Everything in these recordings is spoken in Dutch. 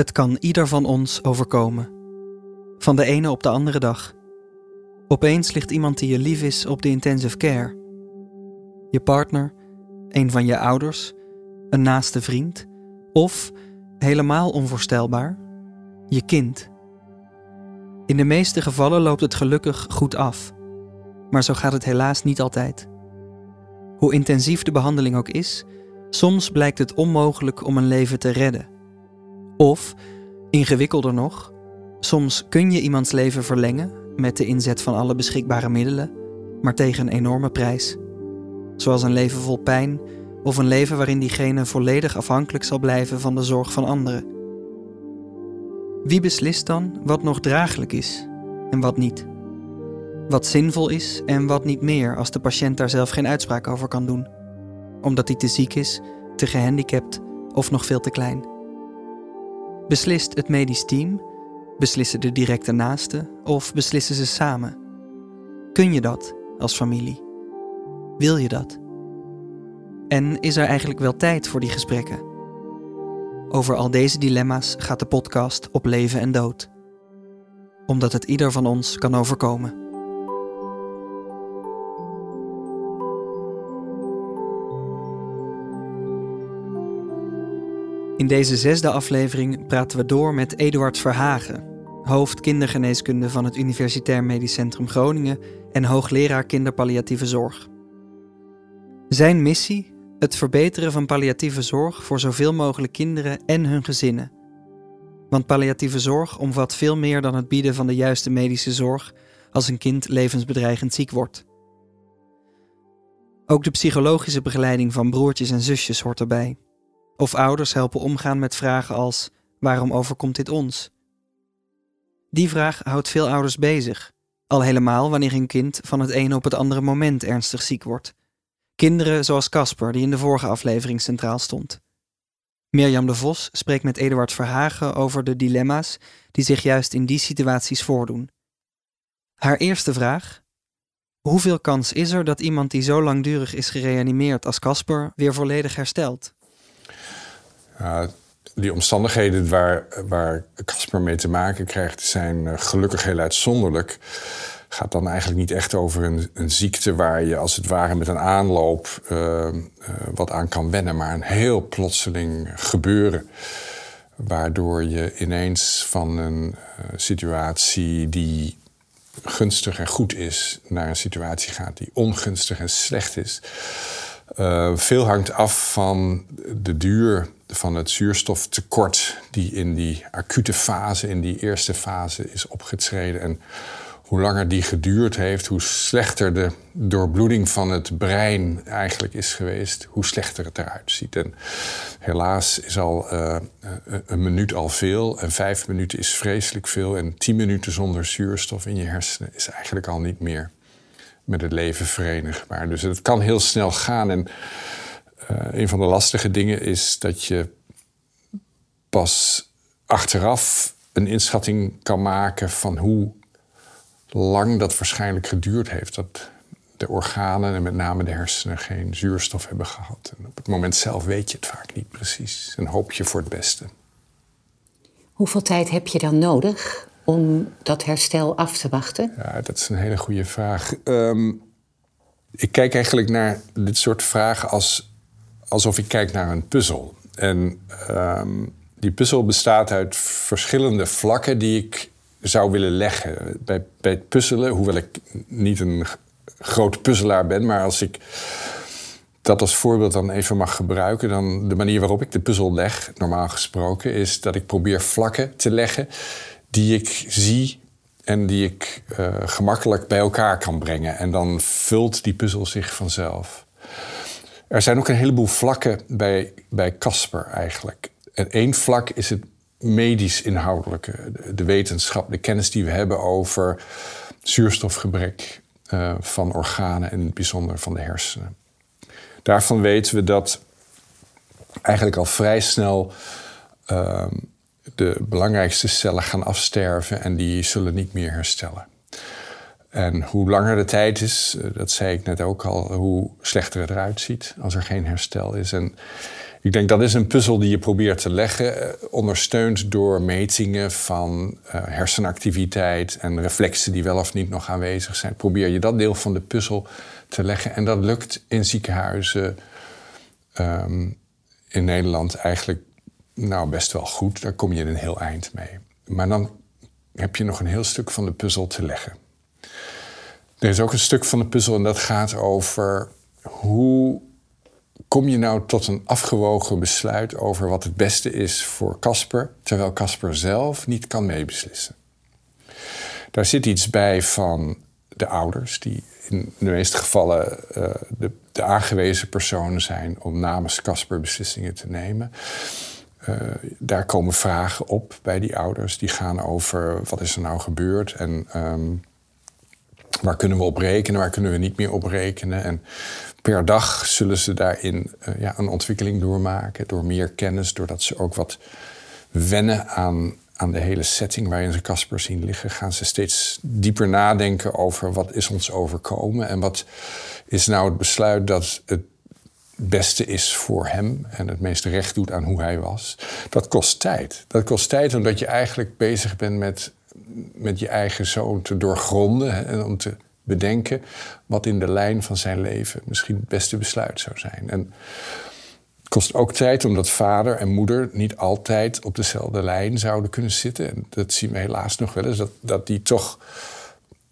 Het kan ieder van ons overkomen. Van de ene op de andere dag. Opeens ligt iemand die je lief is op de intensive care. Je partner, een van je ouders, een naaste vriend of, helemaal onvoorstelbaar, je kind. In de meeste gevallen loopt het gelukkig goed af, maar zo gaat het helaas niet altijd. Hoe intensief de behandeling ook is, soms blijkt het onmogelijk om een leven te redden. Of, ingewikkelder nog, soms kun je iemands leven verlengen met de inzet van alle beschikbare middelen, maar tegen een enorme prijs. Zoals een leven vol pijn of een leven waarin diegene volledig afhankelijk zal blijven van de zorg van anderen. Wie beslist dan wat nog draaglijk is en wat niet? Wat zinvol is en wat niet meer als de patiënt daar zelf geen uitspraak over kan doen, omdat hij te ziek is, te gehandicapt of nog veel te klein. Beslist het medisch team, beslissen de directe naasten of beslissen ze samen? Kun je dat als familie? Wil je dat? En is er eigenlijk wel tijd voor die gesprekken? Over al deze dilemma's gaat de podcast op leven en dood. Omdat het ieder van ons kan overkomen. In deze zesde aflevering praten we door met Eduard Verhagen, hoofd kindergeneeskunde van het Universitair Medisch Centrum Groningen en hoogleraar kinderpalliatieve zorg. Zijn missie het verbeteren van palliatieve zorg voor zoveel mogelijk kinderen en hun gezinnen. Want palliatieve zorg omvat veel meer dan het bieden van de juiste medische zorg als een kind levensbedreigend ziek wordt. Ook de psychologische begeleiding van broertjes en zusjes hoort erbij. Of ouders helpen omgaan met vragen als: waarom overkomt dit ons? Die vraag houdt veel ouders bezig, al helemaal wanneer een kind van het ene op het andere moment ernstig ziek wordt Kinderen zoals Casper, die in de vorige aflevering centraal stond. Mirjam de Vos spreekt met Eduard Verhagen over de dilemma's die zich juist in die situaties voordoen. Haar eerste vraag: Hoeveel kans is er dat iemand die zo langdurig is gereanimeerd als Casper weer volledig herstelt? Ja, die omstandigheden waar, waar Casper mee te maken krijgt, zijn eh, gelukkig heel uitzonderlijk gaat dan eigenlijk niet echt over een, een ziekte waar je als het ware met een aanloop uh, wat aan kan wennen, maar een heel plotseling gebeuren. Waardoor je ineens van een situatie die gunstig en goed is, naar een situatie gaat die ongunstig en slecht is. Veel hangt af van de duur van het zuurstoftekort die in die acute fase, in die eerste fase is opgetreden. En hoe langer die geduurd heeft, hoe slechter de doorbloeding van het brein eigenlijk is geweest, hoe slechter het eruit ziet. En helaas is al uh, een minuut al veel en vijf minuten is vreselijk veel en tien minuten zonder zuurstof in je hersenen is eigenlijk al niet meer met het leven verenigbaar. Dus het kan heel snel gaan en uh, een van de lastige dingen is dat je pas achteraf een inschatting kan maken van hoe lang dat waarschijnlijk geduurd heeft. Dat de organen en met name de hersenen geen zuurstof hebben gehad. En op het moment zelf weet je het vaak niet precies. En hoop je voor het beste. Hoeveel tijd heb je dan nodig om dat herstel af te wachten? Ja, dat is een hele goede vraag. Um, ik kijk eigenlijk naar dit soort vragen als, alsof ik kijk naar een puzzel. En um, die puzzel bestaat uit verschillende vlakken die ik zou willen leggen. Bij, bij het puzzelen, hoewel ik niet een groot puzzelaar ben, maar als ik dat als voorbeeld dan even mag gebruiken, dan de manier waarop ik de puzzel leg, normaal gesproken, is dat ik probeer vlakken te leggen die ik zie en die ik uh, gemakkelijk bij elkaar kan brengen. En dan vult die puzzel zich vanzelf. Er zijn ook een heleboel vlakken bij Casper eigenlijk. En één vlak is het medisch inhoudelijke, de wetenschap, de kennis die we hebben over zuurstofgebrek uh, van organen en in het bijzonder van de hersenen. Daarvan weten we dat eigenlijk al vrij snel uh, de belangrijkste cellen gaan afsterven en die zullen niet meer herstellen. En hoe langer de tijd is, eh, dat zei ik net ook al, hoe slechter het eruit ziet als er geen herstel is. En Ik denk dat is een puzzel die je probeert te leggen, eh, ondersteund door metingen van uh, hersenactiviteit en reflexen die wel of niet nog aanwezig zijn. Probeer je dat deel van de puzzel te leggen. En dat lukt in ziekenhuizen um, in Nederland eigenlijk nou, best wel goed. Daar kom je een heel eind mee. Maar dan heb je nog een heel stuk van de puzzel te leggen. Er is ook een stuk van de puzzel en dat gaat over hoe kom je nou tot een afgewogen besluit over wat het beste is voor Casper, terwijl Casper zelf niet kan meebeslissen. Daar zit iets bij van de ouders, die in de meeste gevallen uh, de, de, aangewezen personen zijn om namens Casper beslissingen te nemen. Uh, daar komen vragen op bij die ouders. Die gaan over wat is er nou gebeurd en um, waar kunnen we op rekenen, waar kunnen we niet meer op rekenen. En per dag zullen ze daarin uh, ja, een ontwikkeling doormaken. Door meer kennis, doordat ze ook wat wennen aan, aan de hele setting waarin ze Casper zien liggen. Gaan ze steeds dieper nadenken over wat is ons overkomen. En wat is nou het besluit dat het beste is voor hem en het meeste recht doet aan hoe hij was. Dat kost tijd. Dat kost tijd omdat je eigenlijk bezig bent met, met je eigen zoon te doorgronden. En om te bedenken wat in de lijn van zijn leven misschien het beste besluit zou zijn. En het kost ook tijd omdat vader en moeder niet altijd op dezelfde lijn zouden kunnen zitten. En dat zien we helaas nog wel eens, dat, dat die toch,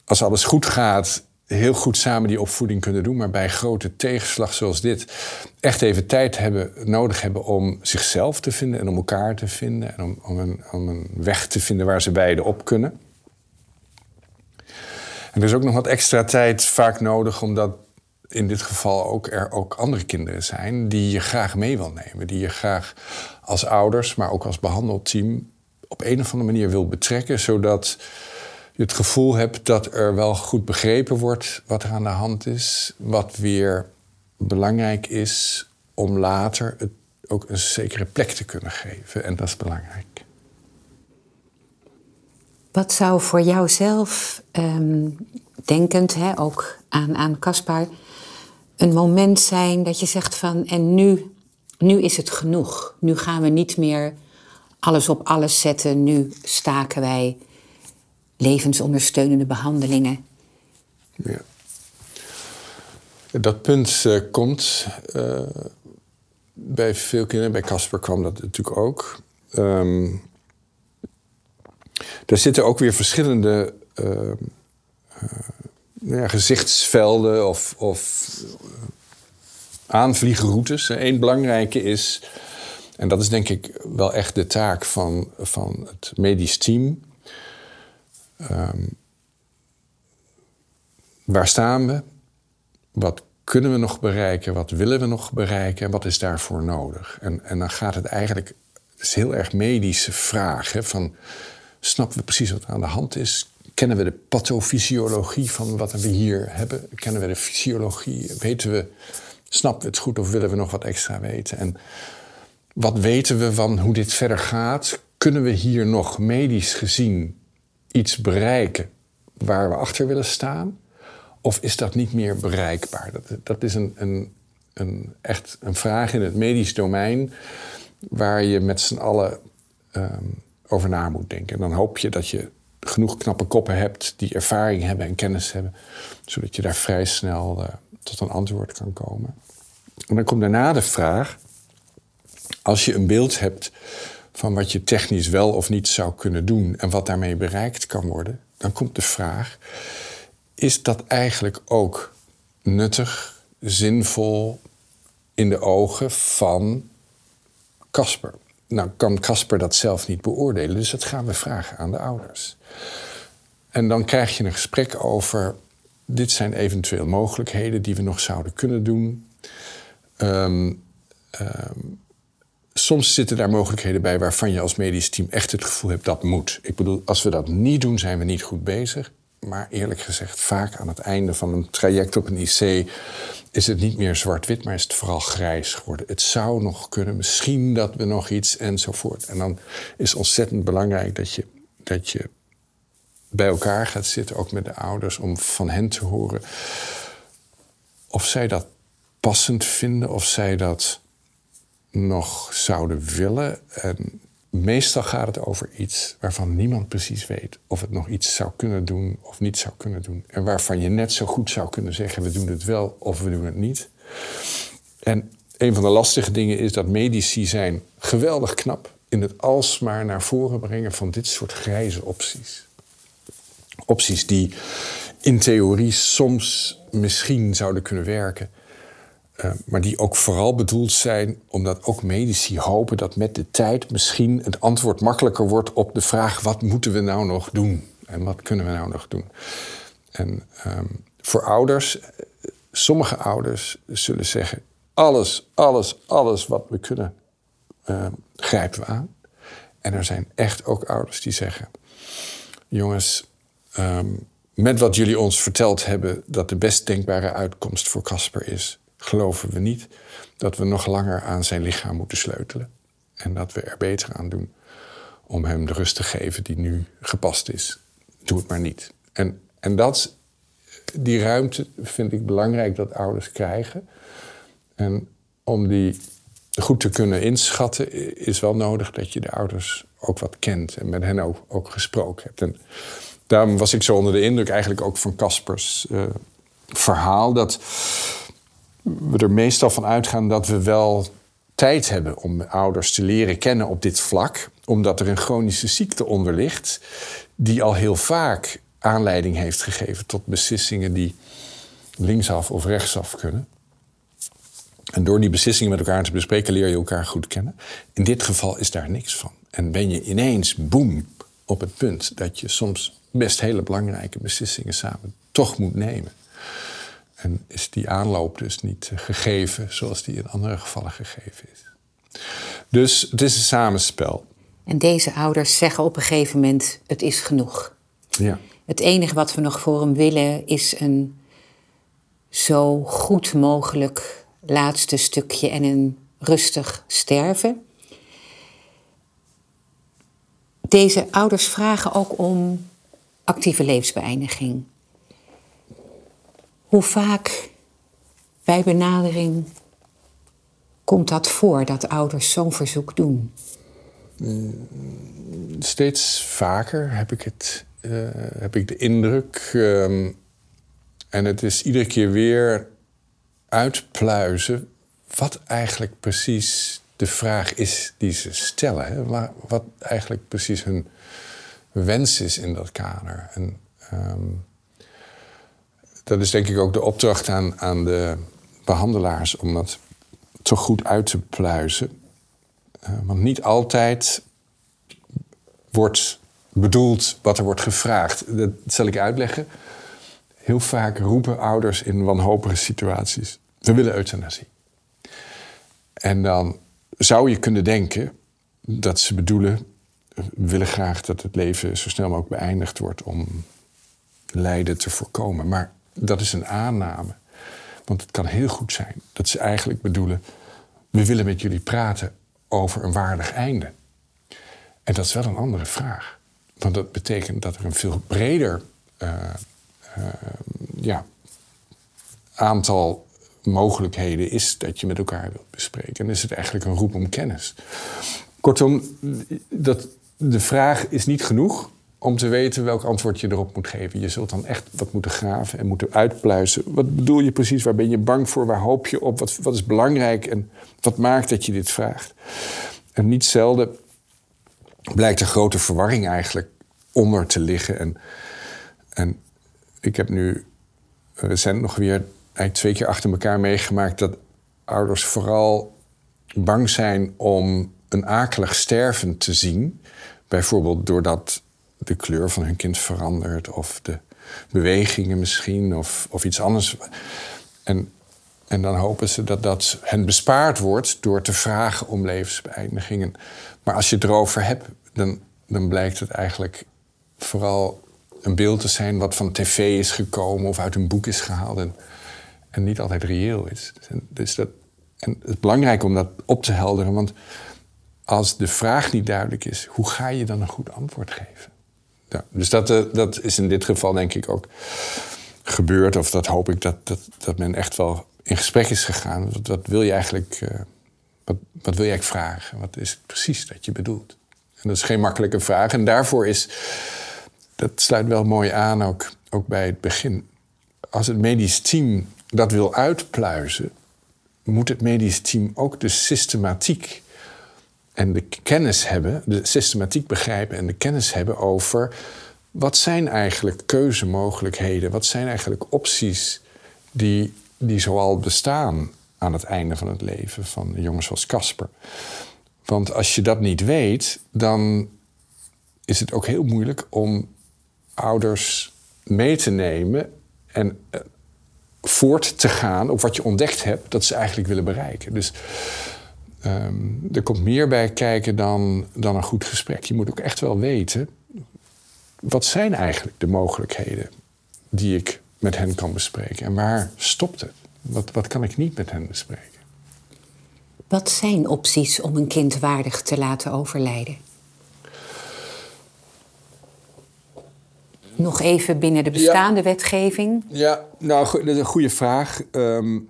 als alles goed gaat, heel goed samen die opvoeding kunnen doen, maar bij grote tegenslag zoals dit echt even tijd hebben, nodig hebben om zichzelf te vinden en om elkaar te vinden en om, om, een, om een weg te vinden waar ze beiden op kunnen. En er is ook nog wat extra tijd vaak nodig, omdat in dit geval ook er ook andere kinderen zijn die je graag mee wil nemen. Die je graag als ouders, maar ook als behandelteam op een of andere manier wil betrekken, zodat je het gevoel hebt dat er wel goed begrepen wordt wat er aan de hand is. Wat weer belangrijk is om later het ook een zekere plek te kunnen geven. En dat is belangrijk. Wat zou voor jouzelf, um, denkend hè, ook aan, aan een moment zijn dat je zegt van en nu, nu is het genoeg. Nu gaan we niet meer alles op alles zetten. Nu staken wij levensondersteunende behandelingen. Ja. Dat punt uh, komt uh, bij veel kinderen. Bij Casper kwam dat natuurlijk ook. Um, er zitten ook weer verschillende uh, ja, gezichtsvelden of, of aanvliegroutes. Eén belangrijke is, en dat is denk ik wel echt de taak van, van het medisch team. Um, waar staan we? Wat kunnen we nog bereiken? Wat willen we nog bereiken? En wat is daarvoor nodig? En, en dan gaat het eigenlijk, het is heel erg medische vraag. Van, snappen we precies wat aan de hand is? Kennen we de pathofysiologie van wat we hier hebben? Kennen we de fysiologie? Weten we, snappen we het goed of willen we nog wat extra weten? En wat weten we van hoe dit verder gaat? Kunnen we hier nog medisch gezien iets bereiken waar we achter willen staan? Of is dat niet meer bereikbaar? Dat, dat is een, een, een, echt een vraag in het medisch domein waar je met z'n allen um, over na moet denken. En dan hoop je dat je genoeg knappe koppen hebt die ervaring hebben en kennis hebben, zodat je daar vrij snel uh, tot een antwoord kan komen. En dan komt daarna de vraag: als je een beeld hebt van wat je technisch wel of niet zou kunnen doen en wat daarmee bereikt kan worden, dan komt de vraag: is dat eigenlijk ook nuttig, zinvol in de ogen van Casper? Nou kan Casper dat zelf niet beoordelen, dus dat gaan we vragen aan de ouders. En dan krijg je een gesprek over, dit zijn eventueel mogelijkheden die we nog zouden kunnen doen. Um, soms zitten daar mogelijkheden bij waarvan je als medisch team echt het gevoel hebt dat moet. Ik bedoel, als we dat niet doen, zijn we niet goed bezig. Maar eerlijk gezegd, vaak aan het einde van een traject op een IC is het niet meer zwart-wit, maar is het vooral grijs geworden. Het zou nog kunnen, misschien dat we nog iets enzovoort. En dan is het ontzettend belangrijk dat je, dat je bij elkaar gaat zitten, ook met de ouders, om van hen te horen of zij dat passend vinden, of zij dat nog zouden willen. En meestal gaat het over iets waarvan niemand precies weet of het nog iets zou kunnen doen of niet zou kunnen doen. En waarvan je net zo goed zou kunnen zeggen: we doen het wel of we doen het niet. En een van de lastige dingen is dat medici zijn geweldig knap in het alsmaar naar voren brengen van dit soort grijze opties. Opties die in theorie soms misschien zouden kunnen werken, uh, maar die ook vooral bedoeld zijn omdat ook medici hopen dat met de tijd misschien het antwoord makkelijker wordt op de vraag: wat moeten we nou nog doen en wat kunnen we nou nog doen? En um, voor ouders, sommige ouders zullen zeggen: alles, alles, alles wat we kunnen, uh, grijpen we aan. En er zijn echt ook ouders die zeggen: jongens, um, met wat jullie ons verteld hebben, dat de best denkbare uitkomst voor Casper is, geloven we niet dat we nog langer aan zijn lichaam moeten sleutelen. En dat we er beter aan doen om hem de rust te geven die nu gepast is. Doe het maar niet. En, en dat, die ruimte vind ik belangrijk dat ouders krijgen. En om die goed te kunnen inschatten, is wel nodig dat je de ouders ook wat kent en met hen ook, ook gesproken hebt. En daarom was ik zo onder de indruk eigenlijk ook van Caspers uh, verhaal. Dat we er meestal van uitgaan dat we wel tijd hebben om ouders te leren kennen op dit vlak. Omdat er een chronische ziekte onder ligt, die al heel vaak aanleiding heeft gegeven tot beslissingen die linksaf of rechtsaf kunnen. En door die beslissingen met elkaar te bespreken leer je elkaar goed kennen. In dit geval is daar niks van. En ben je ineens, boem, op het punt dat je soms best hele belangrijke beslissingen samen toch moet nemen. En is die aanloop dus niet eh, gegeven zoals die in andere gevallen gegeven is. Dus het is een samenspel. En deze ouders zeggen op een gegeven moment: het is genoeg. Ja. Het enige wat we nog voor hem willen is een zo goed mogelijk laatste stukje en een rustig sterven. Deze ouders vragen ook om actieve levensbeëindiging. Hoe vaak bij benadering komt dat voor dat ouders zo'n verzoek doen? Steeds vaker heb ik, het, uh, heb ik de indruk. Um, en het is iedere keer weer uitpluizen wat eigenlijk precies de vraag is die ze stellen. Hè? Wat eigenlijk precies hun wens is in dat kader. En, um, dat is denk ik ook de opdracht aan, aan de behandelaars om dat zo goed uit te pluizen. Uh, want niet altijd wordt bedoeld wat er wordt gevraagd. Dat zal ik uitleggen. Heel vaak roepen ouders in wanhopige situaties: we willen euthanasie. En dan zou je kunnen denken dat ze bedoelen: we willen graag dat het leven zo snel mogelijk beëindigd wordt om lijden te voorkomen. Maar dat is een aanname. Want het kan heel goed zijn dat ze eigenlijk bedoelen: we willen met jullie praten over een waardig einde. En dat is wel een andere vraag. Want dat betekent dat er een veel breder uh, uh, ja, aantal mogelijkheden is dat je met elkaar wilt bespreken. En is het eigenlijk een roep om kennis. Kortom, dat, de vraag is niet genoeg om te weten welk antwoord je erop moet geven. Je zult dan echt wat moeten graven en moeten uitpluizen. Wat bedoel je precies? Waar ben je bang voor? Waar hoop je op? Wat, wat is belangrijk en wat maakt dat je dit vraagt? En niet zelden blijkt er grote verwarring eigenlijk onder te liggen. En, en ik heb nu recent nog weer eigenlijk twee keer achter elkaar meegemaakt dat ouders vooral bang zijn om een akelig sterven te zien. Bijvoorbeeld doordat de kleur van hun kind verandert of de bewegingen misschien of, of iets anders. En, en dan hopen ze dat dat hen bespaard wordt door te vragen om levensbeëindigingen. Maar als je het erover hebt, dan, dan blijkt het eigenlijk vooral een beeld te zijn wat van tv is gekomen of uit een boek is gehaald en, en niet altijd reëel is. Dus dat, en het is belangrijk om dat op te helderen, want als de vraag niet duidelijk is, hoe ga je dan een goed antwoord geven? Ja, dus dat, uh, dat is in dit geval denk ik ook gebeurd, of dat hoop ik dat, dat, dat men echt wel in gesprek is gegaan. Wat, wat wil je eigenlijk uh, wat, wat wil jij vragen? Wat is het precies dat je bedoelt? En dat is geen makkelijke vraag. En daarvoor is, dat sluit wel mooi aan ook, ook bij het begin. Als het medisch team dat wil uitpluizen, moet het medisch team ook de systematiek en de kennis hebben, de systematiek begrijpen en de kennis hebben over wat zijn eigenlijk keuzemogelijkheden, wat zijn eigenlijk opties die, die zoal bestaan aan het einde van het leven van jongens zoals Casper. Want als je dat niet weet, dan is het ook heel moeilijk om ouders mee te nemen en eh, voort te gaan op wat je ontdekt hebt dat ze eigenlijk willen bereiken. Dus ehm, er komt meer bij kijken dan, dan een goed gesprek. Je moet ook echt wel weten, wat zijn eigenlijk de mogelijkheden die ik met hen kan bespreken? En waar stopt het? Wat, wat kan ik niet met hen bespreken? Wat zijn opties om een kind waardig te laten overlijden? Nog even binnen de bestaande wetgeving. Ja, nou, dat is een goede vraag. Um,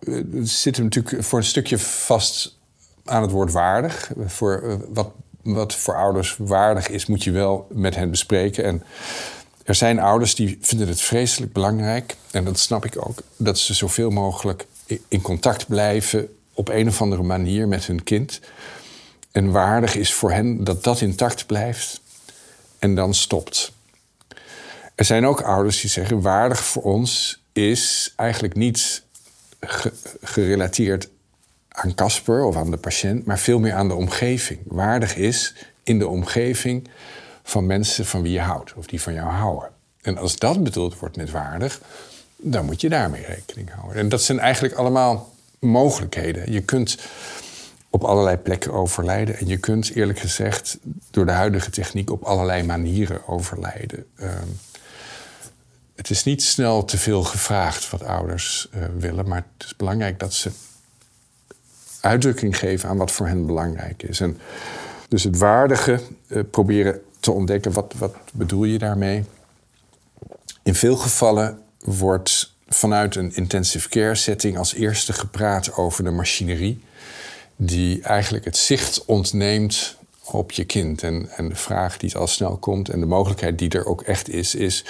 we zitten natuurlijk voor een stukje vast aan het woord waardig. Voor, eh, wat, wat voor ouders waardig is, moet je wel met hen bespreken. En er zijn ouders die vinden het vreselijk belangrijk, en dat snap ik ook, dat ze zoveel mogelijk in contact blijven op een of andere manier met hun kind. En waardig is voor hen dat dat intact blijft en dan stopt. Er zijn ook ouders die zeggen: waardig voor ons is eigenlijk niet gerelateerd aan Casper of aan de patiënt, maar veel meer aan de omgeving. Waardig is in de omgeving van mensen van wie je houdt of die van jou houden. En als dat bedoeld wordt met waardig, dan moet je daarmee rekening houden. En dat zijn eigenlijk allemaal mogelijkheden. Je kunt op allerlei plekken overlijden. En je kunt eerlijk gezegd door de huidige techniek op allerlei manieren overlijden. Ehm, het is niet snel te veel gevraagd wat ouders uh, willen, maar het is belangrijk dat ze uitdrukking geven aan wat voor hen belangrijk is. En dus het waardige uh, proberen te ontdekken, wat, wat bedoel je daarmee? In veel gevallen wordt vanuit een intensive care setting als eerste gepraat over de machinerie, die eigenlijk het zicht ontneemt op je kind. En, en de vraag die al snel komt en de mogelijkheid die er ook echt is, is: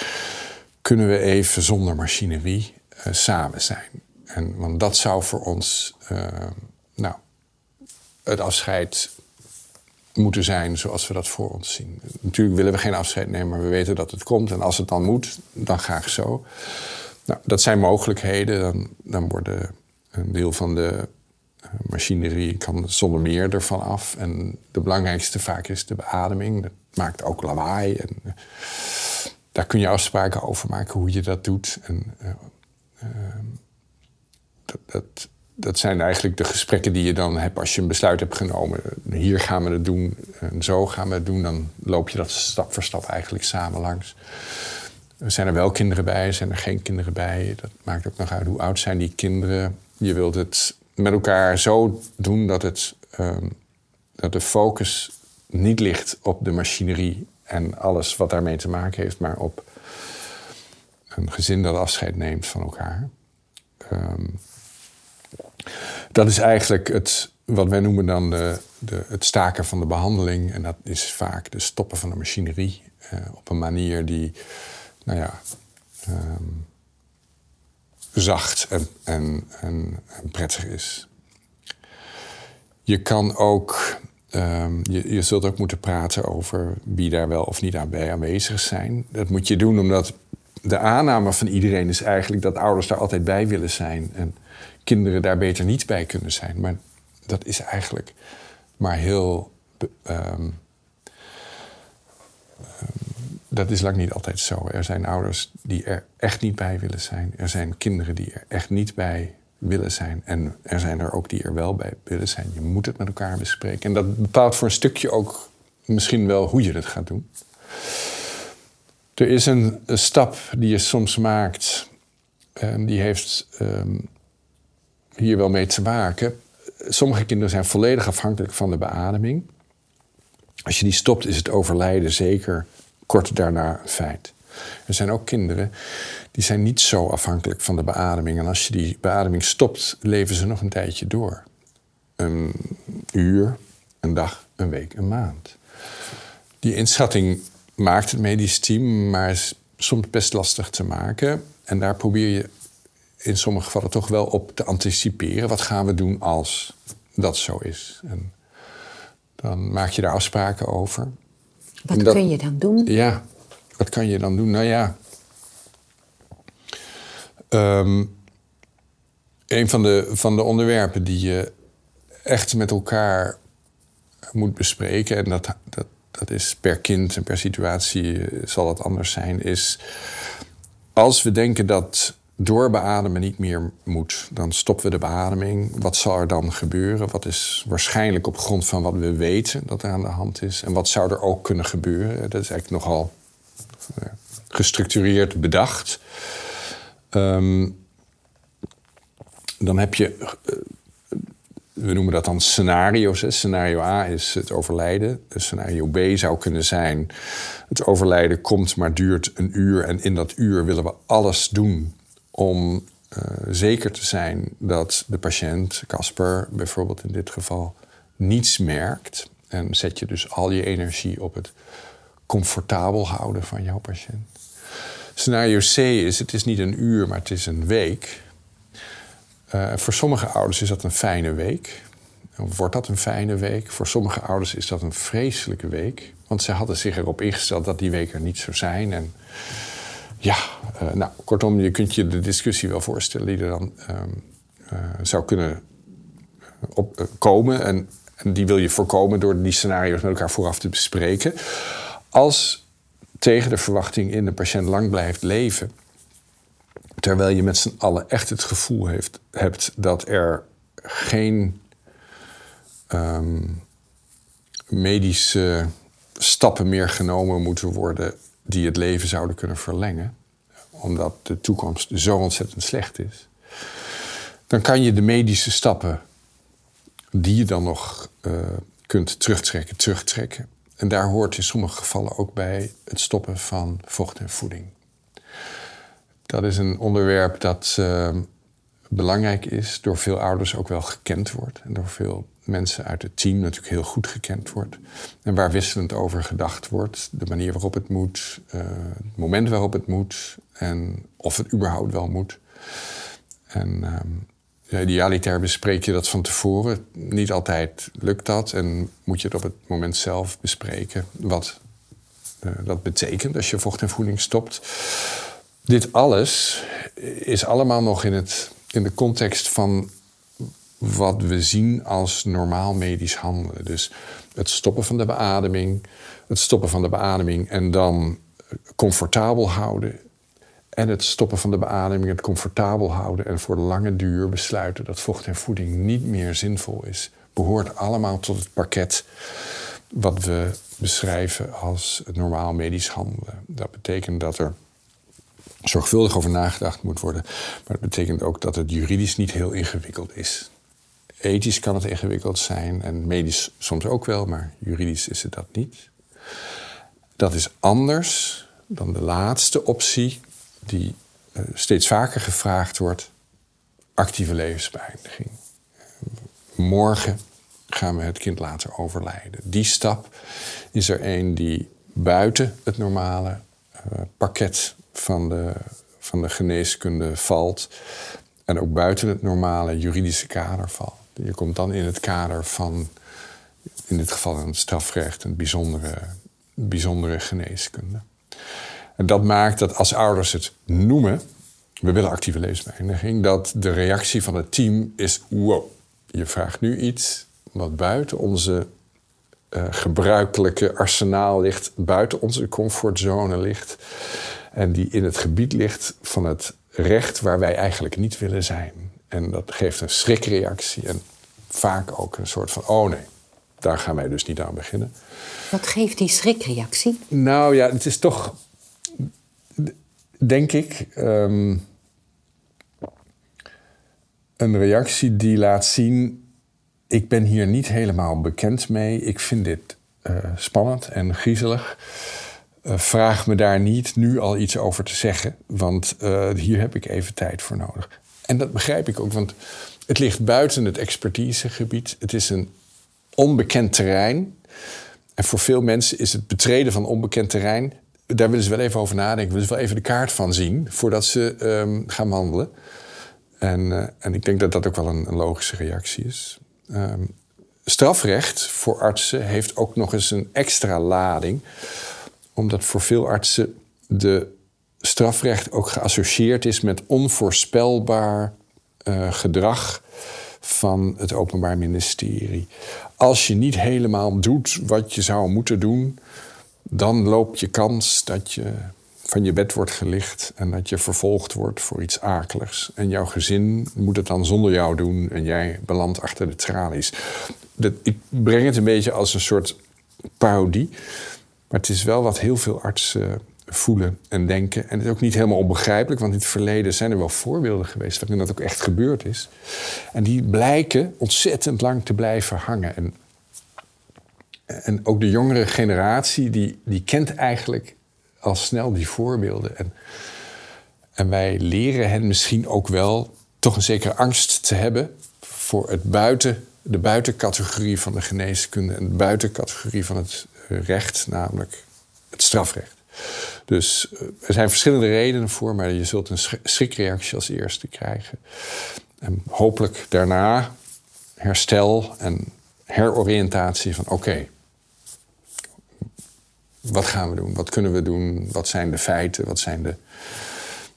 kunnen we even zonder machinerie uh, samen zijn? En, want dat zou voor ons uh, nou, het afscheid moeten zijn zoals we dat voor ons zien. Natuurlijk willen we geen afscheid nemen, maar we weten dat het komt. En als het dan moet, dan graag zo. Nou, dat zijn mogelijkheden. Dan, dan worden een deel van de eh, machinerie kan zonder meer ervan af. En de belangrijkste vaak is de beademing. Dat maakt ook lawaai. En, daar kun je afspraken over maken hoe je dat doet. En, uh, dat, dat, dat zijn eigenlijk de gesprekken die je dan hebt als je een besluit hebt genomen. Hier gaan we het doen en zo gaan we het doen. Dan loop je dat stap voor stap eigenlijk samen langs. Zijn er wel kinderen bij, zijn er geen kinderen bij? Dat maakt ook nog uit hoe oud zijn die kinderen. Je wilt het met elkaar zo doen dat, het, um, dat de focus niet ligt op de machinerie en alles wat daarmee te maken heeft, maar op een gezin dat afscheid neemt van elkaar. Um, dat is eigenlijk het, wat wij noemen dan de, de, het staken van de behandeling. En dat is vaak de stoppen van de machinerie uh, op een manier die nou ja, um, zacht en, en, en, prettig is. Je kan ook, um, je, zult ook moeten praten over wie daar wel of niet aan bij aanwezig zijn. Dat moet je doen omdat de aanname van iedereen is eigenlijk dat ouders daar altijd bij willen zijn. En kinderen daar beter niet bij kunnen zijn. Maar dat is eigenlijk maar heel um, dat is lang niet altijd zo. Er zijn ouders die er echt niet bij willen zijn. Er zijn kinderen die er echt niet bij willen zijn. En er zijn er ook die er wel bij willen zijn. Je moet het met elkaar bespreken. En dat bepaalt voor een stukje ook misschien wel hoe je het gaat doen. Er is een, stap die je soms maakt. Um, die heeft um, hier wel mee te maken. Sommige kinderen zijn volledig afhankelijk van de beademing. Als je die stopt, is het overlijden zeker kort daarna een feit. Er zijn ook kinderen die zijn niet zo afhankelijk van de beademing. En als je die beademing stopt, leven ze nog een tijdje door. een uur, een dag, een week, een maand. Die inschatting maakt het medisch team, maar is soms best lastig te maken. En daar probeer je in sommige gevallen toch wel op te anticiperen. Wat gaan we doen als dat zo is? En dan maak je daar afspraken over. Wat kun je dan doen? Ja, wat kan je dan doen? Nou ja. Ehm, een van de, van de onderwerpen die je echt met elkaar moet bespreken, en dat, dat, dat is per kind en per situatie eh, zal dat anders zijn, is als we denken dat doorbeademen niet meer moet, dan stoppen we de beademing. Wat zal er dan gebeuren? Wat is waarschijnlijk op grond van wat we weten dat er aan de hand is? En wat zou er ook kunnen gebeuren? Dat is eigenlijk nogal gestructureerd bedacht. Ehm, dan heb je, eh, we noemen dat dan scenario's. Scenario A is het overlijden. Scenario B zou kunnen zijn: het overlijden komt maar duurt een uur. En in dat uur willen we alles doen om uh, zeker te zijn dat de patiënt, Casper bijvoorbeeld in dit geval, niets merkt. En zet je dus al je energie op het comfortabel houden van jouw patiënt. Scenario C is: het is niet een uur, maar het is een week. Uh, voor sommige ouders is dat een fijne week. Wordt dat een fijne week? Voor sommige ouders is dat een vreselijke week. Want ze hadden zich erop ingesteld dat die week er niet zou zijn. En ja, uh, nou, kortom, je kunt je de discussie wel voorstellen die er dan um, uh, zou kunnen op, komen. En, en, die wil je voorkomen door die scenario's met elkaar vooraf te bespreken. Als tegen de verwachting in de patiënt lang blijft leven, terwijl je met z'n allen echt het gevoel heeft, hebt dat er geen um, medische stappen meer genomen moeten worden die het leven zouden kunnen verlengen, omdat de toekomst zo ontzettend slecht is, dan kan je de medische stappen die je dan nog uh, kunt terugtrekken, terugtrekken. En daar hoort in sommige gevallen ook bij het stoppen van vocht en voeding. Dat is een onderwerp dat uh, belangrijk is, door veel ouders ook wel gekend wordt. En door veel mensen uit het team natuurlijk heel goed gekend wordt. En waar wisselend over gedacht wordt. De manier waarop het moet, uh, het moment waarop het moet en of het überhaupt wel moet. En uh, idealiter bespreek je dat van tevoren. Niet altijd lukt dat en moet je het op het moment zelf bespreken. Wat uh, dat betekent als je vocht en voeding stopt. Dit alles is allemaal nog in, het, in de context van wat we zien als normaal medisch handelen. Dus het stoppen van de beademing, het stoppen van de beademing en dan comfortabel houden. En het stoppen van de beademing, het comfortabel houden en voor lange duur besluiten dat vocht en voeding niet meer zinvol is, behoort allemaal tot het pakket wat we beschrijven als het normaal medisch handelen. Dat betekent dat er zorgvuldig over nagedacht moet worden. Maar dat betekent ook dat het juridisch niet heel ingewikkeld is. Ethisch kan het ingewikkeld zijn en medisch soms ook wel, maar juridisch is het dat niet. Dat is anders dan de laatste optie, die uh, steeds vaker gevraagd wordt: actieve levensbeëindiging. Morgen gaan we het kind laten overlijden. Die stap is er een die buiten het normale uh, pakket van de, van de geneeskunde valt. En ook buiten het normale juridische kader valt. Je komt dan in het kader van, in dit geval een strafrecht, een bijzondere, bijzondere geneeskunde. En dat maakt dat als ouders het noemen, we willen actieve levensbeëindiging, dat de reactie van het team is: wow, je vraagt nu iets wat buiten onze uh, gebruikelijke arsenaal ligt, buiten onze comfortzone ligt. En die in het gebied ligt van het recht waar wij eigenlijk niet willen zijn. En dat geeft een schrikreactie en vaak ook een soort van: oh nee, daar gaan wij dus niet aan beginnen. Wat geeft die schrikreactie? Nou ja, het is toch, denk ik, um, een reactie die laat zien: ik ben hier niet helemaal bekend mee. Ik vind dit uh, spannend en griezelig. Uh, vraag me daar niet nu al iets over te zeggen, want uh, hier heb ik even tijd voor nodig. En dat begrijp ik ook, want Het ligt buiten het expertisegebied. Het is een onbekend terrein. En voor veel mensen is het betreden van onbekend terrein. Daar willen ze wel even over nadenken. Willen ze wel even de kaart van zien voordat ze ehm, gaan wandelen. En, eh, en ik denk dat dat ook wel een, logische reactie is. Ehm, strafrecht voor artsen heeft ook nog eens een extra lading. Omdat voor veel artsen de strafrecht ook geassocieerd is met onvoorspelbaar uh, gedrag van het Openbaar Ministerie. Als je niet helemaal doet wat je zou moeten doen, dan loop je kans dat je van je bed wordt gelicht en dat je vervolgd wordt voor iets akeligs. En jouw gezin moet het dan zonder jou doen en jij belandt achter de tralies. Dat, ik breng het een beetje als een soort parodie, maar het is wel wat heel veel artsen voelen en denken. En het is ook niet helemaal onbegrijpelijk, want in het verleden zijn er wel voorbeelden geweest waarin dat ook echt gebeurd is. En die blijken ontzettend lang te blijven hangen. En, en ook de jongere generatie, die, die kent eigenlijk al snel die voorbeelden. En, en wij leren hen misschien ook wel toch een zekere angst te hebben voor het buiten, de buitencategorie van de geneeskunde en de buitencategorie van het recht, namelijk het strafrecht. Dus eh, er zijn verschillende redenen voor, maar je zult een schrikreactie als eerste krijgen. En hopelijk daarna herstel en heroriëntatie van oké, wat gaan we doen? Wat kunnen we doen? Wat zijn de feiten? Wat zijn de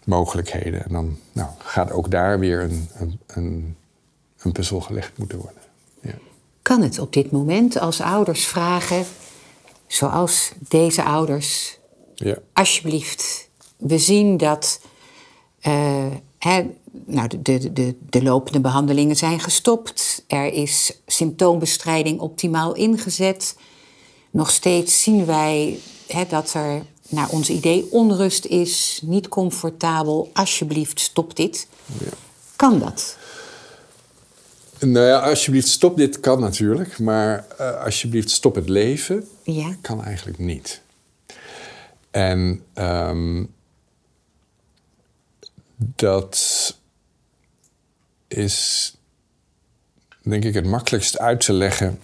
mogelijkheden? En dan nou, gaat ook daar weer een, een, een puzzel gelegd moeten worden. Ja. Kan het op dit moment als ouders vragen, zoals deze ouders ja. Alsjeblieft. We zien dat uh, hè, nou, de, de, de, de lopende behandelingen zijn gestopt. Er is symptoombestrijding optimaal ingezet. Nog steeds zien wij hè, dat er naar ons idee onrust is, niet comfortabel. Alsjeblieft, stop dit. Ja. Kan dat? Nou ja, alsjeblieft, stop dit kan natuurlijk. Maar uh, alsjeblieft, stop het leven ja. kan eigenlijk niet. En um, dat is, denk ik, het makkelijkst uit te leggen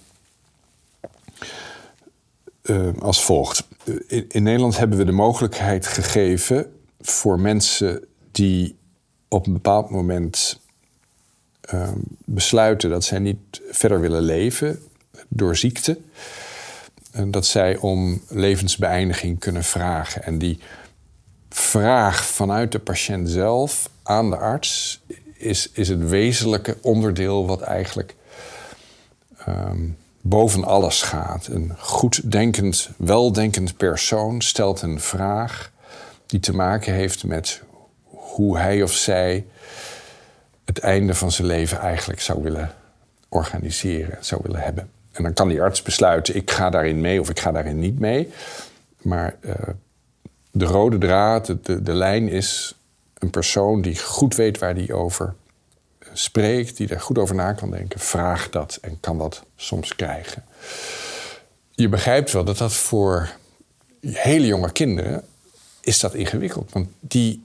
uh, als volgt. In, in, Nederland hebben we de mogelijkheid gegeven voor mensen die op een bepaald moment uh, besluiten dat zij niet verder willen leven door ziekte dat zij om levensbeëindiging kunnen vragen. En die vraag vanuit de patiënt zelf aan de arts is, is het wezenlijke onderdeel wat eigenlijk um, boven alles gaat. Een goed denkend, weldenkend persoon stelt een vraag die te maken heeft met hoe hij of zij het einde van zijn leven eigenlijk zou willen organiseren, zou willen hebben. En dan kan die arts besluiten, ik ga daarin mee of ik ga daarin niet mee. Maar uh, de rode draad, de, de, lijn is een persoon die goed weet waar die over spreekt, die daar goed over na kan denken, vraagt dat en kan dat soms krijgen. Je begrijpt wel dat dat voor hele jonge kinderen is dat ingewikkeld. Want die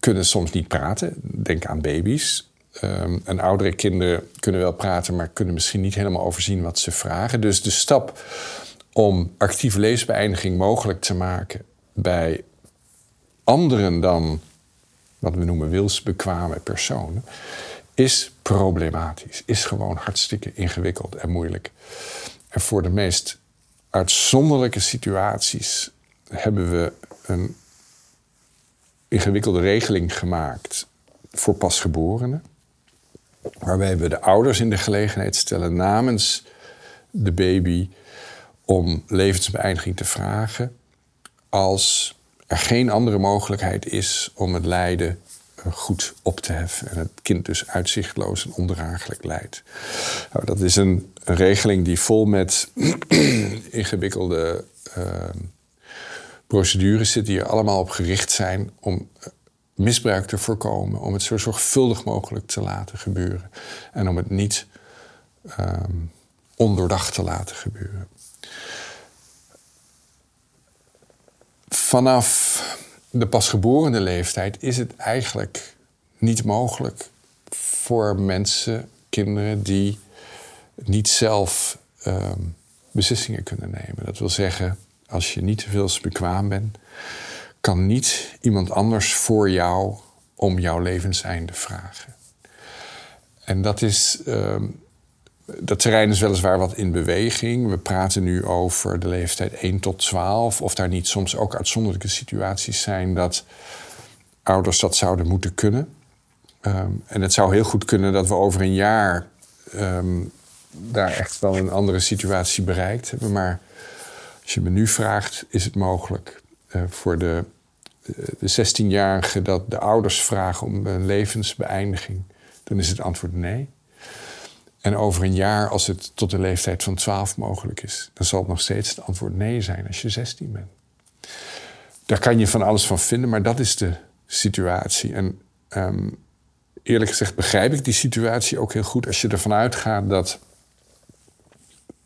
kunnen soms niet praten. Denk aan baby's. Um, en oudere kinderen kunnen wel praten, maar kunnen misschien niet helemaal overzien wat ze vragen. Dus de stap om actieve leesbeëindiging mogelijk te maken bij anderen dan wat we noemen wilsbekwame personen, is problematisch. Is gewoon hartstikke ingewikkeld en moeilijk. En voor de meest uitzonderlijke situaties hebben we een ingewikkelde regeling gemaakt voor pasgeborenen waarbij we de ouders in de gelegenheid stellen namens de baby om levensbeëindiging te vragen als er geen andere mogelijkheid is om het lijden goed op te heffen en het kind dus uitzichtloos en ondraaglijk lijdt. Nou, dat is een, regeling die vol met ingewikkelde uh, procedures zit die er allemaal op gericht zijn om eh, misbruik te voorkomen, om het zo zorgvuldig mogelijk te laten gebeuren en om het niet um, ondoordacht te laten gebeuren. Vanaf de pasgeborene leeftijd is het eigenlijk niet mogelijk voor mensen, kinderen die niet zelf ehm, beslissingen kunnen nemen. Dat wil zeggen, als je niet te veel bekwaam bent, kan niet iemand anders voor jou om jouw levenseinde vragen. En dat is. Ehm, dat terrein is weliswaar wat in beweging. We praten nu over de leeftijd 1 tot 12. Of daar niet soms ook uitzonderlijke situaties zijn dat ouders dat zouden moeten kunnen. Ehm, en het zou heel goed kunnen dat we over een jaar ehm, daar echt wel een andere situatie bereikt hebben. Maar als je me nu vraagt, is het mogelijk uh, voor de, de 16-jarige dat de ouders vragen om een levensbeëindiging, dan is het antwoord nee. En over een jaar, als het tot de leeftijd van 12 mogelijk is, dan zal het nog steeds het antwoord nee zijn als je 16 bent. Daar kan je van alles van vinden, maar dat is de situatie. En ehm, eerlijk gezegd begrijp ik die situatie ook heel goed als je ervan uitgaat dat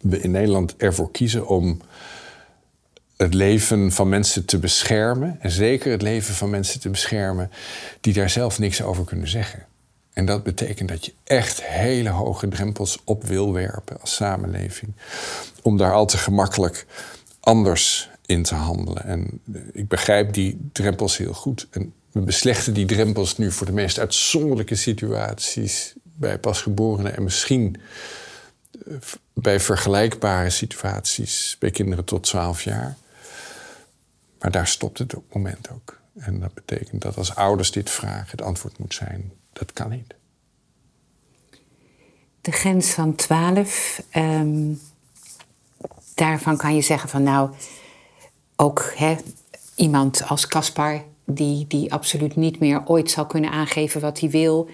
we in Nederland ervoor kiezen om het leven van mensen te beschermen. En zeker het leven van mensen te beschermen die daar zelf niks over kunnen zeggen. En dat betekent dat je echt hele hoge drempels op wil werpen als samenleving. Om daar al te gemakkelijk anders in te handelen. En ik begrijp die drempels heel goed. En we beslechten die drempels nu voor de meest uitzonderlijke situaties bij pasgeborenen en misschien eh, bij vergelijkbare situaties bij kinderen tot 12 jaar. Maar daar stopt het op het moment ook. En dat betekent dat als ouders dit vragen, het antwoord moet zijn: dat kan niet. De grens van 12, ehm, daarvan kan je zeggen van nou, ook hè, iemand als Caspar, die, die absoluut niet meer ooit zal kunnen aangeven wat hij wil.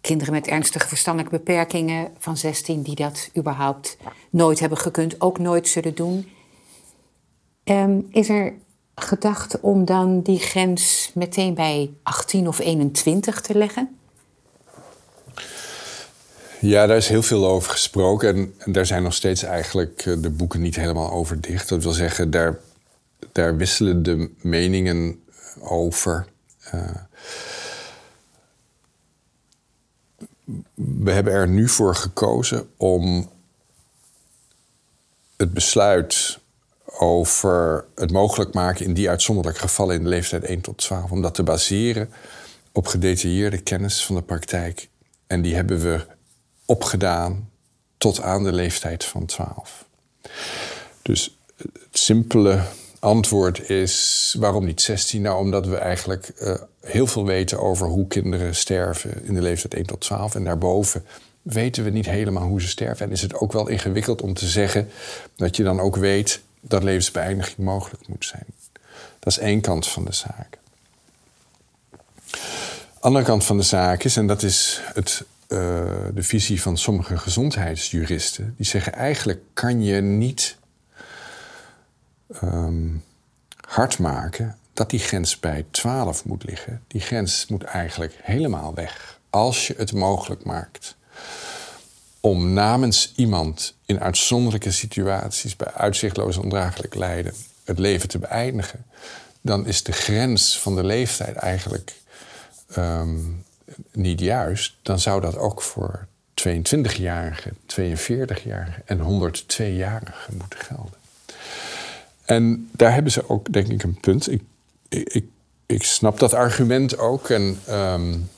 Kinderen met ernstige verstandelijke beperkingen van 16 die dat überhaupt nooit hebben gekund, ook nooit zullen doen. Ehm, is er gedacht om dan die grens meteen bij 18 of 21 te leggen? Ja, daar is heel veel over gesproken. En, daar zijn nog steeds eigenlijk eh, de boeken niet helemaal over dicht. Dat wil zeggen, daar, daar wisselen de meningen over. Uh, we hebben er nu voor gekozen om het besluit over het mogelijk maken in die uitzonderlijke gevallen in de leeftijd 1 tot 12, om dat te baseren op gedetailleerde kennis van de praktijk. En die hebben we opgedaan tot aan de leeftijd van 12. Dus het simpele antwoord is waarom niet 16? Nou, omdat we eigenlijk uh, heel veel weten over hoe kinderen sterven in de leeftijd 1 tot 12. En daarboven weten we niet helemaal hoe ze sterven. En is het ook wel ingewikkeld om te zeggen dat je dan ook weet dat levensbeëindiging mogelijk moet zijn. Dat is één kant van de zaak. Andere kant van de zaak is, en dat is het, uh, de visie van sommige gezondheidsjuristen, die zeggen eigenlijk kan je niet um, hard maken dat die grens bij 12 moet liggen. Die grens moet eigenlijk helemaal weg. Als je het mogelijk maakt om namens iemand in uitzonderlijke situaties bij uitzichtloos ondraaglijk lijden het leven te beëindigen, dan is de grens van de leeftijd eigenlijk um, niet juist. Dan zou dat ook voor 22-jarigen, 42-jarigen en 102-jarigen moeten gelden. En daar hebben ze ook, denk ik, een punt. Ik, ik, ik snap dat argument ook. En um,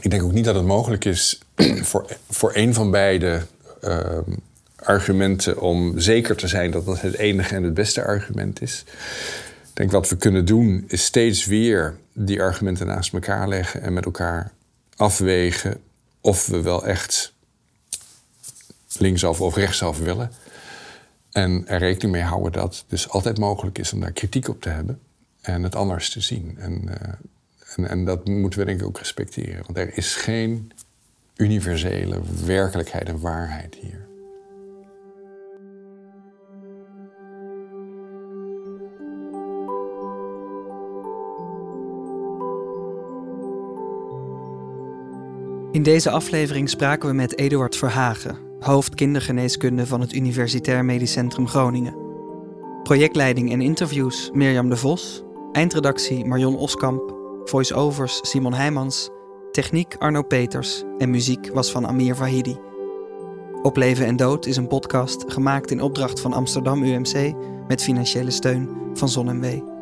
ik denk ook niet dat het mogelijk is voor, voor een van beide uh, argumenten om zeker te zijn dat dat het enige en het beste argument is. Denk wat we kunnen doen is steeds weer die argumenten naast elkaar leggen en met elkaar afwegen of we wel echt linksaf of rechtsaf willen. En er rekening mee houden dat het dus altijd mogelijk is om daar kritiek op te hebben en het anders te zien. En, uh, en, en, dat moeten we denk ik ook respecteren. Want er is geen universele werkelijkheid en waarheid hier. In deze aflevering spraken we met Eduard Verhagen, hoofd kindergeneeskunde van het Universitair Medisch Centrum Groningen. Projectleiding en interviews Mirjam de Vos, eindredactie Marion Oskamp, voice-overs Simon Heijmans Techniek Arno Peters en muziek was van Amir Vahidi. Op Leven en Dood is een podcast gemaakt in opdracht van Amsterdam UMC met financiële steun van ZonMW.